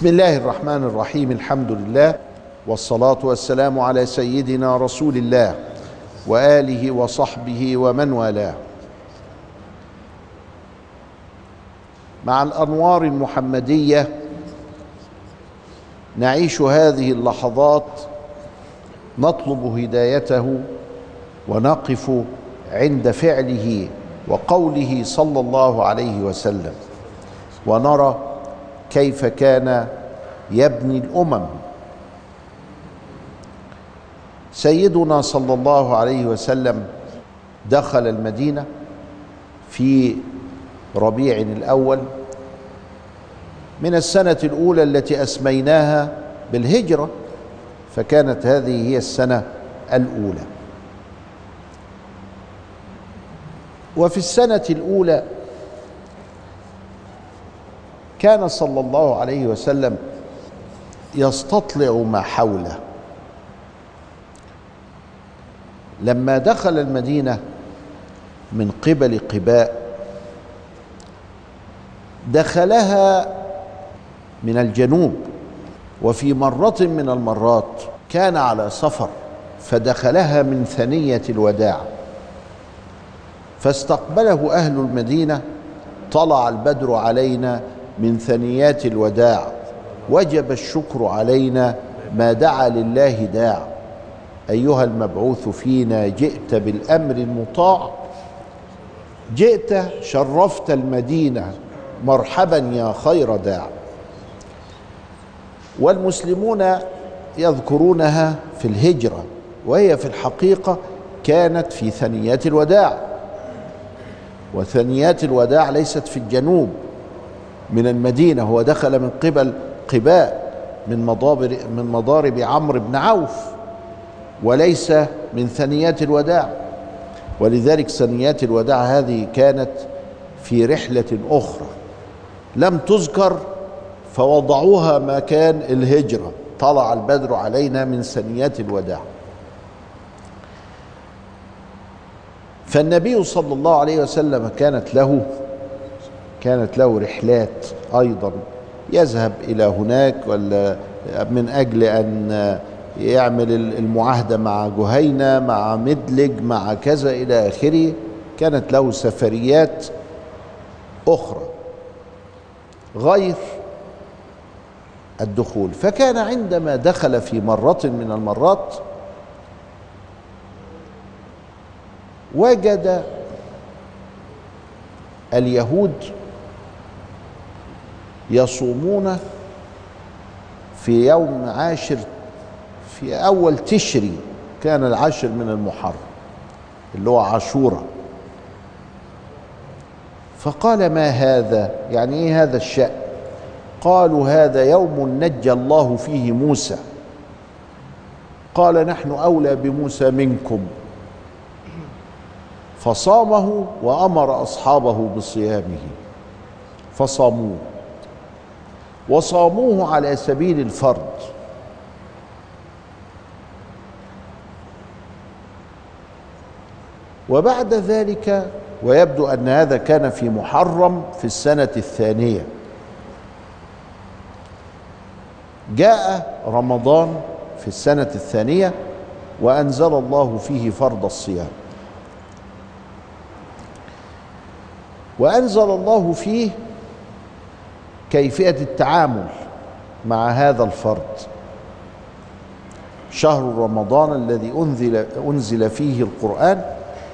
بسم الله الرحمن الرحيم الحمد لله والصلاة والسلام على سيدنا رسول الله وآله وصحبه ومن والاه. مع الأنوار المحمدية نعيش هذه اللحظات نطلب هدايته ونقف عند فعله وقوله صلى الله عليه وسلم. ونرى كيف كان يبني الأمم. سيدنا صلى الله عليه وسلم دخل المدينة في ربيع الأول من السنة الأولى التي أسميناها بالهجرة فكانت هذه هي السنة الأولى. وفي السنة الأولى كان صلى الله عليه وسلم يستطلع ما حوله. لما دخل المدينة من قبل قباء دخلها من الجنوب وفي مرة من المرات كان على سفر فدخلها من ثنية الوداع. فاستقبله أهل المدينة طلع البدر علينا من ثنيات الوداع. وجب الشكر علينا ما دعا لله داع. أيها المبعوث فينا جئت بالأمر المطاع. جئت شرفت المدينة. مرحبا يا خير داع. والمسلمون يذكرونها في الهجرة وهي في الحقيقة كانت في ثنيات الوداع. وثنيات الوداع ليست في الجنوب. من المدينة هو دخل من قبل قباء من مضارب من مضارب عمرو بن عوف وليس من ثنيات الوداع. ولذلك ثنيات الوداع هذه كانت في رحلة أخرى. لم تذكر فوضعوها مكان الهجرة. طلع البدر علينا من ثنيات الوداع. فالنبي صلى الله عليه وسلم كانت له كانت له رحلات أيضا. يذهب إلى هناك ولا من أجل أن يعمل المعاهدة مع جهينة مع مدلج مع كذا إلى آخره. كانت له سفريات أخرى غير الدخول. فكان عندما دخل في مرة من المرات وجد اليهود يصومون في يوم عاشر في أول تشري كان العاشر من المحرم اللي هو عاشوراء فقال ما هذا؟ يعني إيه هذا الشأن؟ قالوا هذا يوم نجى الله فيه موسى. قال نحن أولى بموسى منكم. فصامه وأمر أصحابه بصيامه فصاموه. وصاموه على سبيل الفرض وبعد ذلك ويبدو أن هذا كان في محرم في السنة الثانية. جاء رمضان في السنة الثانية وأنزل الله فيه فرض الصيام. وأنزل الله فيه كيفية التعامل مع هذا الفرض شهر رمضان الذي أنزل أنزل فيه القرآن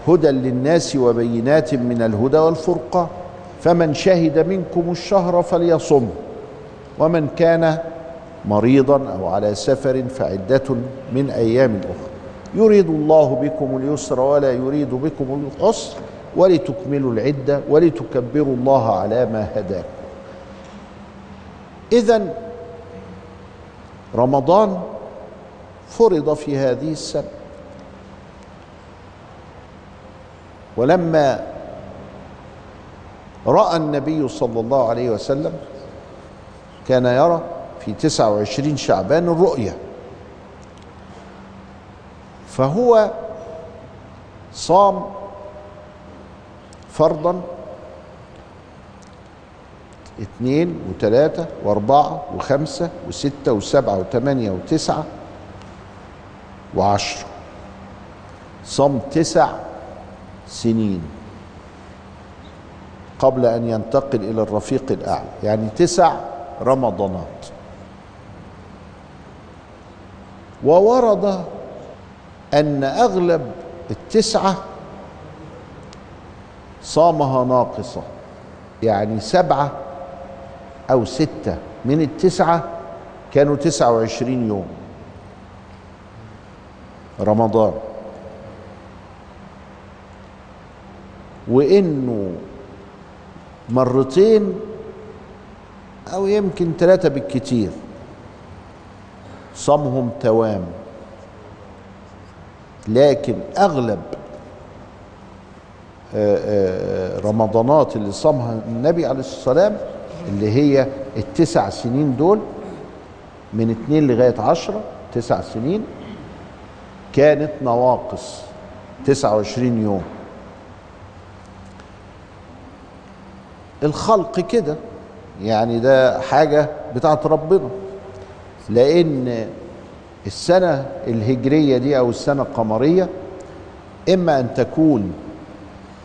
هدى للناس وبينات من الهدى والفرقان. فمن شهد منكم الشهر فليصم. ومن كان مريضا أو على سفر فعدة من أيام أخرى. يريد الله بكم اليسر ولا يريد بكم العسر ولتكملوا العدة ولتكبروا الله على ما هداكم. اذا رمضان فرض في هذه السنة. ولما رأى النبي صلى الله عليه وسلم كان يرى في تسعة وعشرين شعبان الرؤية فهو صام فرضا اثنين وثلاثة واربعة وخمسة وستة وسبعة وثمانية وتسعة وعشرة. صام تسع سنين قبل أن ينتقل إلى الرفيق الأعلى يعني تسع رمضانات. وورد أن أغلب التسعة صامها ناقصة يعني سبعة أو ستة من التسعة كانوا تسعة وعشرين يوم. رمضان. وإنه مرتين أو يمكن ثلاثة بالكتير. صامهم توام. لكن أغلب آه، آه، رمضانات اللي صامها النبي عليه الصلاة والسلام اللي هي التسع سنين دول من اتنين لغاية عشرة تسع سنين كانت نواقص تسعة وعشرين يوم. الخلق كده يعني ده حاجة بتاعت ربنا. لأن السنة الهجرية دي أو السنة القمرية إما أن تكون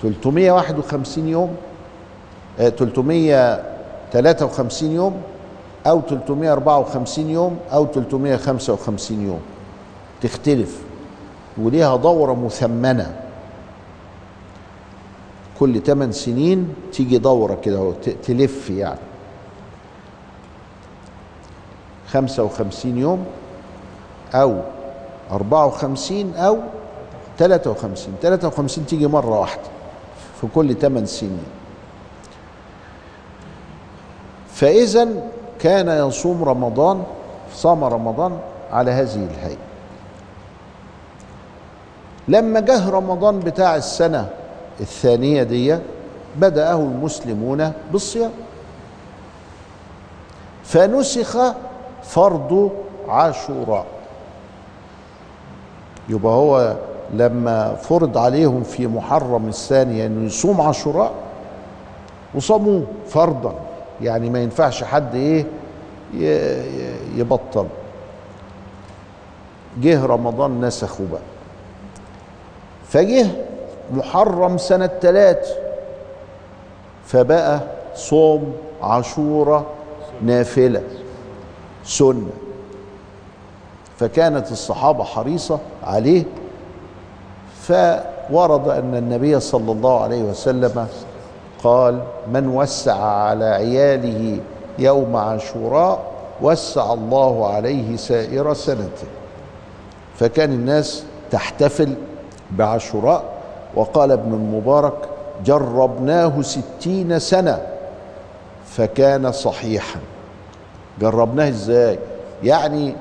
351 يوم آه، 300 53 يوم أو 354 يوم أو 355 يوم. تختلف. وليها دورة مثمنة. كل 8 سنين تيجي دورة كده تلف يعني. 55 يوم أو 54 أو 53 53 تيجي مرة واحدة في كل 8 سنين. فإذا كان يصوم رمضان صام رمضان على هذه الهيئة. لما جه رمضان بتاع السنة الثانية دي بدأه المسلمون بالصيام. فنسخ فرض عاشوراء. يبقى هو لما فرض عليهم في محرم الثاني إنه يصوم عاشوراء وصاموه فرضا. يعني ما ينفعش حد إيه يبطل. جه رمضان نسخه بقى. فجه محرم سنة ثلاث فبقى صوم عاشوراء نافلة سنة. فكانت الصحابة حريصة عليه. فورد أن النبي صلى الله عليه وسلم قال من وسع على عياله يوم عاشوراء وسع الله عليه سائر سنته. فكان الناس تحتفل بعاشوراء وقال ابن المبارك جربناه ستين سنة. فكان صحيحا. جربناه إزاي؟ يعني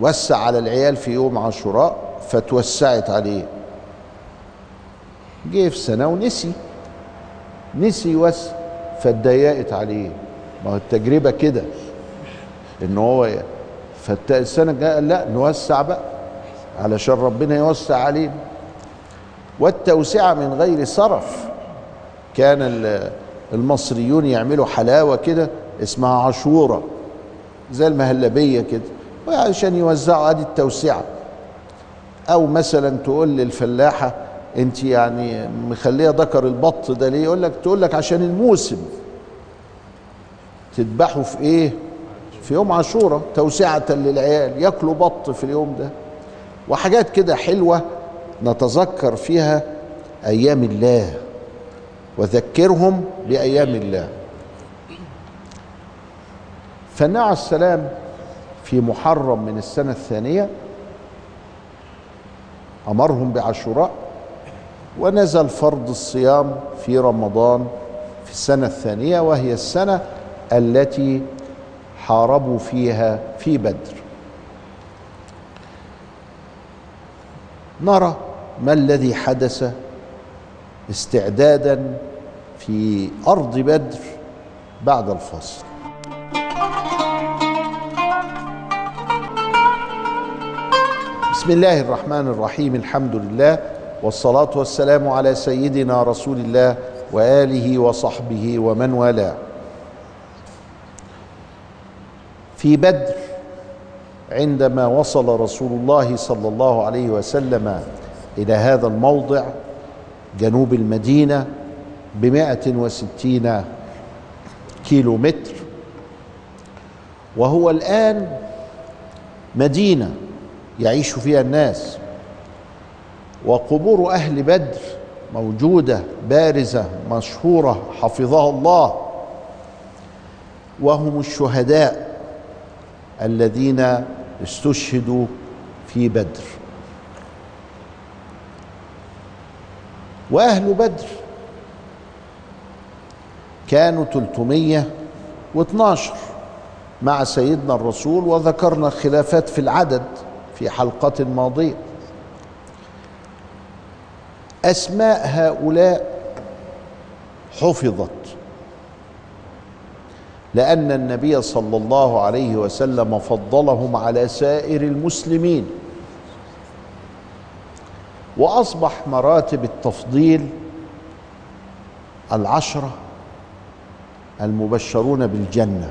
وسع على العيال في يوم عاشوراء فتوسعت عليه. جه في سنة ونسي. نسي يوسع فاتضيقت عليه. ما هو التجربة كده. إن هو فالسنة الجاية قال لا نوسع بقى. علشان ربنا يوسع علينا. والتوسعة من غير صرف. كان ال- المصريون يعملوا حلاوة كده اسمها عاشورة. زي المهلبية كده. وعشان يوزعوا أدي التوسعة. أو مثلا تقول للفلاحة انت يعني مخليه ذكر البط ده ليه؟ يقول لك تقول لك عشان الموسم. تذبحوا في إيه؟ في يوم عاشوراء توسعة للعيال ياكلوا بط في اليوم ده. وحاجات كده حلوة نتذكر فيها أيام الله. وذكرهم بأيام الله. فالنبي عليه السلام في محرم من السنة الثانية أمرهم بعاشوراء. ونزل فرض الصيام في رمضان في السنة الثانية وهي السنة التي حاربوا فيها في بدر. نرى ما الذي حدث استعدادا في أرض بدر بعد الفصل. بسم الله الرحمن الرحيم الحمد لله. والصلاة والسلام على سيدنا رسول الله وآله وصحبه ومن والاه. في بدر عندما وصل رسول الله صلى الله عليه وسلم إلى هذا الموضع جنوب المدينة بمائة وستين كيلو متر وهو الآن مدينة يعيش فيها الناس. وقبور أهل بدر موجودة بارزة مشهورة حفظها الله. وهم الشهداء الذين استشهدوا في بدر. وأهل بدر كانوا 312 مع سيدنا الرسول وذكرنا خلافات في العدد في حلقات ماضية. أسماء هؤلاء حفظت. لأن النبي صلى الله عليه وسلم فضلهم على سائر المسلمين. وأصبح مراتب التفضيل العشرة المبشرون بالجنة.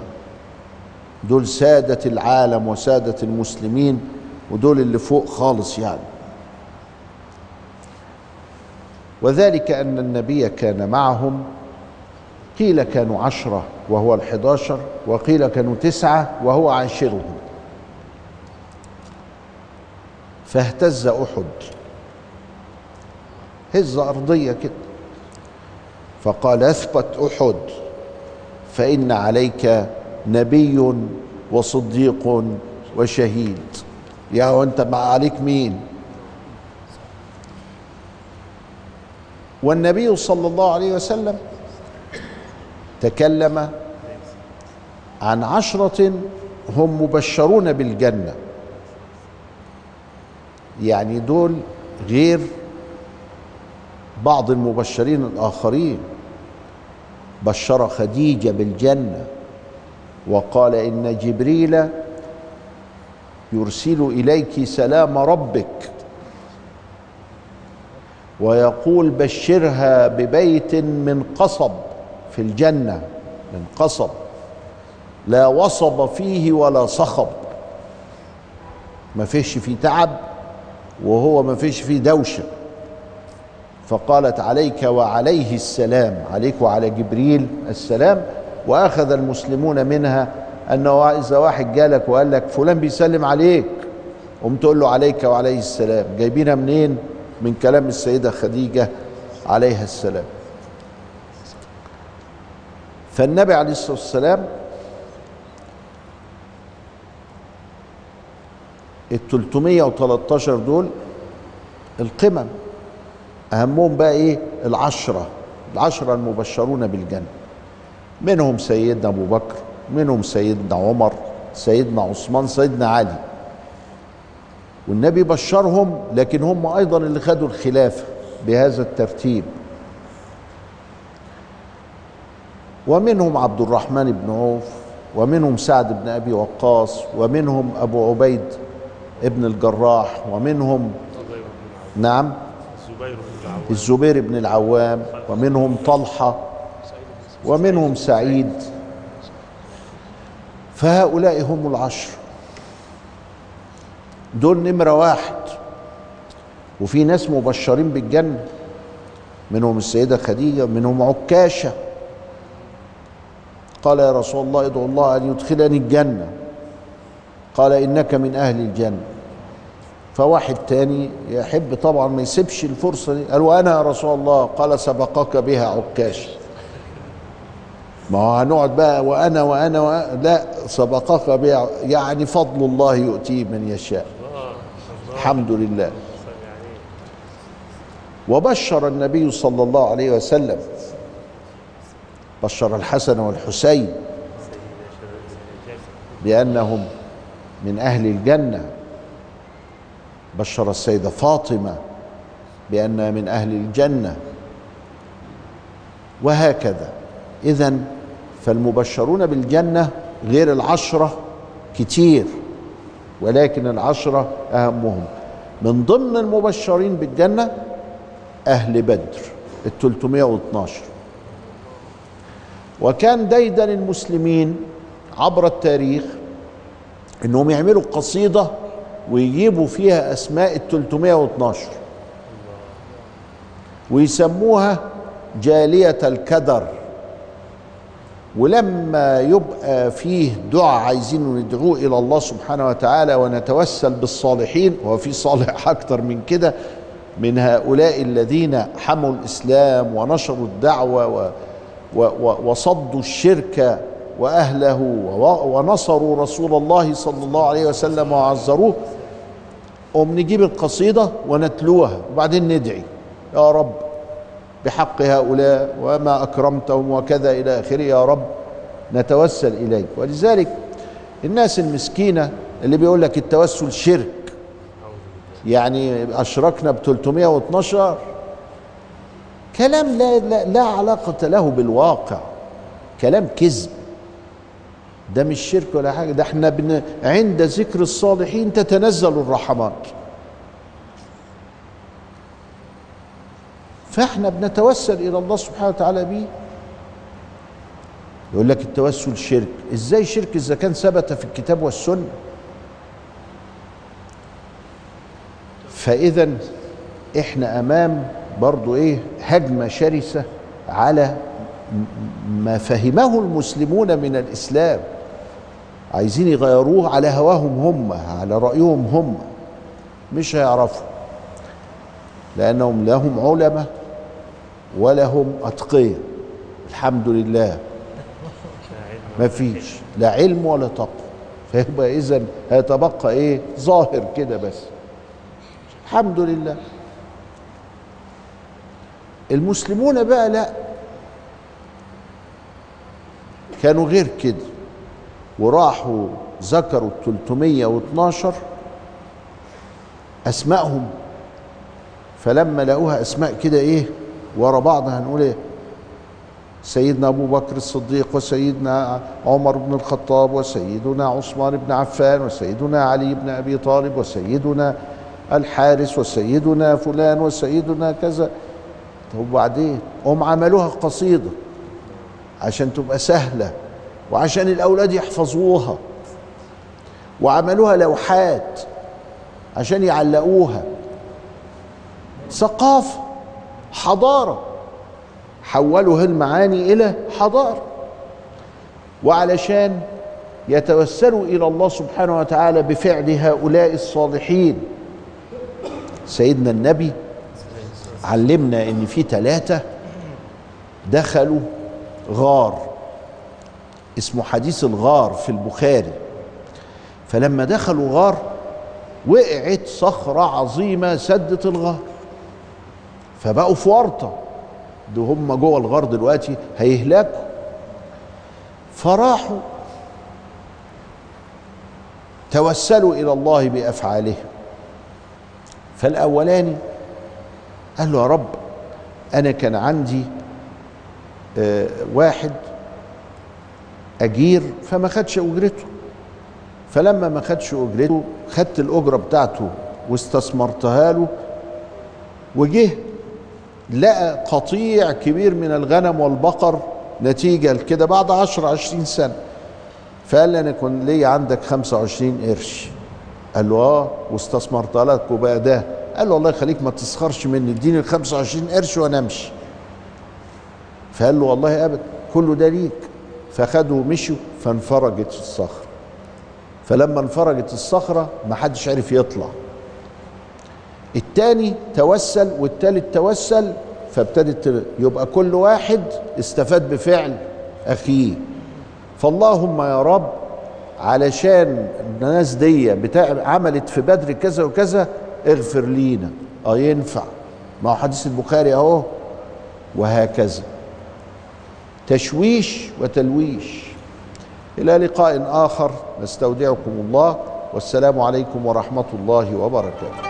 دول سادة العالم وسادة المسلمين ودول اللي فوق خالص يعني. وذلك أن النبي كان معهم قيل كانوا عشرة وهو الحداشر وقيل كانوا تسعة وهو عاشرهم. فاهتز أحد. هزه أرضية كده. فقال اثبت أحد فإن عليك نبي وصديق وشهيد. يا وأنت مع عليك مين؟ والنبي صلى الله عليه وسلم تكلم عن عشرة هم مبشرون بالجنة. يعني دول غير بعض المبشرين الآخرين. بشر خديجة بالجنة وقال إن جبريل يرسل إليك سلام ربك. ويقول بشرها ببيت من قصب في الجنة من قصب. لا وصب فيه ولا صخب. ما فيش فيه تعب وهو ما فيش فيه دوشة. فقالت عليك وعليه السلام عليك وعلى جبريل السلام وأخذ المسلمون منها أنه اذا واحد جالك وقال لك فلان بيسلم عليك. قمت تقول له عليك وعليه السلام. جايبينها منين؟ من كلام السيدة خديجة عليها السلام. فالنبي عليه الصلاة والسلام ال 313 دول القمم أهمهم بقى إيه؟ العشرة العشرة المبشرون بالجنة. منهم سيدنا أبو بكر منهم سيدنا عمر سيدنا عثمان سيدنا علي. والنبي بشرهم لكن هم أيضا اللي خدوا الخلافة بهذا الترتيب. ومنهم عبد الرحمن بن عوف ومنهم سعد بن أبي وقاص ومنهم أبو عبيد ابن الجراح ومنهم نعم الزبير بن العوام ومنهم طلحة ومنهم سعيد. فهؤلاء هم العشر. دول نمرة واحد. وفي ناس مبشرين بالجنة منهم السيدة خديجة منهم عكاشة. قال يا رسول الله ادعو الله أن يدخلني الجنة. قال إنك من أهل الجنة. فواحد تاني يحب طبعا ما يسيبش الفرصة دي. قال وأنا يا رسول الله؟ قال سبقك بها عكاش. ما هو هنقعد بقى وأنا وأنا, وأنا لا سبقك بها. يعني فضل الله يؤتيه من يشاء. الحمد لله. وبشر النبي صلى الله عليه وسلم. بشر الحسن والحسين بأنهم من أهل الجنة. بشر السيده فاطمة بأنها من أهل الجنة. وهكذا. اذا فالمبشرون بالجنة غير العشرة كتير ولكن العشرة أهمهم. من ضمن المبشرين بالجنة أهل بدر ال 312 وكان ديدن المسلمين عبر التاريخ إنهم يعملوا قصيدة ويجيبوا فيها أسماء ال 312 ويسموها جالية الكدر. ولما يبقى فيه دعاء عايزين ندعوه إلى الله سبحانه وتعالى ونتوسل بالصالحين وهو في صالح أكتر من كده من هؤلاء الذين حموا الإسلام ونشروا الدعوة و و و وصدوا الشرك وأهله ونصروا رسول الله صلى الله عليه وسلم وعزروه. قوم نجيب القصيدة ونتلوها وبعدين ندعي. يا رب بحق هؤلاء وما أكرمتهم وكذا إلى آخره يا رب نتوسل إليك. ولذلك الناس المسكينة اللي بيقول لك التوسل شرك يعني أشركنا ب 312 كلام لا, لا, لا علاقة له بالواقع كلام كذب. ده مش شرك ولا حاجة ده إحنا عند ذكر الصالحين تتنزل الرحمات. فاحنا بنتوسل إلى الله سبحانه وتعالى بيه يقول لك التوسل شرك. إزاي شرك؟ إذا كان ثبت في الكتاب والسنة. فاذا إحنا أمام برضو إيه؟ هجمة شرسة على ما فهمه المسلمون من الإسلام. عايزين يغيروه على هواهم هم على رأيهم هم. مش هيعرفوا. لأنهم لهم علماء. ولهم اتقياء الحمد لله. ما فيش. لا علم ولا تقوى. فيبقى اذا هيتبقى إيه؟ ظاهر كده بس. الحمد لله. المسلمون بقى لا. كانوا غير كده. وراحوا ذكروا ال 312 اسمائهم فلما لقوها أسماء كده إيه؟ ورا بعض هنقول إيه؟ سيدنا أبو بكر الصديق وسيدنا عمر بن الخطاب وسيدنا عثمان بن عفان وسيدنا علي بن أبي طالب وسيدنا الحارس وسيدنا فلان وسيدنا كذا. طب وبعدين؟ هم عملوها قصيدة عشان تبقى سهلة وعشان الأولاد يحفظوها وعملوها لوحات عشان يعلقوها. ثقافة. حضارة. حولوا المعاني إلى حضارة. وعلشان يتوسلوا إلى الله سبحانه وتعالى بفعل هؤلاء الصالحين سيدنا النبي علمنا إن في ثلاثة دخلوا غار اسمه حديث الغار في البخاري. فلما دخلوا غار وقعت صخرة عظيمة سدت الغار. فبقوا في ورطة. ده هم جوه الغار دلوقتي هيهلكوا. فراحوا. توسلوا إلى الله بأفعالهم. فالأولاني قال له يا رب أنا كان عندي آه واحد أجير فما خدش أجرته. فلما ما خدش أجرته خدت الأجرة بتاعته واستثمرتها له وجه لقى قطيع كبير من الغنم والبقر نتيجة لكده بعد عشر عشرين سنة. فقال لي أنا كنت لي عندك خمسة وعشرين قرش. قال له آه واستثمرت لك وبقى ده. قال له الله يخليك ما تسخرش مني اديني ال 25 قرش وأنا أمشي. فقال له والله أبدا كله ده ليك. فخدوا ومشوا فانفرجت الصخرة. فلما انفرجت الصخرة ما حدش عرف يطلع. التاني توسل والتالت توسل فابتدت يبقى كل واحد استفاد بفعل أخيه. فاللهم يا رب علشان الناس دي بتاع عملت في بدر كذا وكذا اغفر لينا. آه ينفع. ما هو حديث البخاري أهو. وهكذا. تشويش وتلويش. إلى لقاء آخر. نستودعكم الله. والسلام عليكم ورحمة الله وبركاته.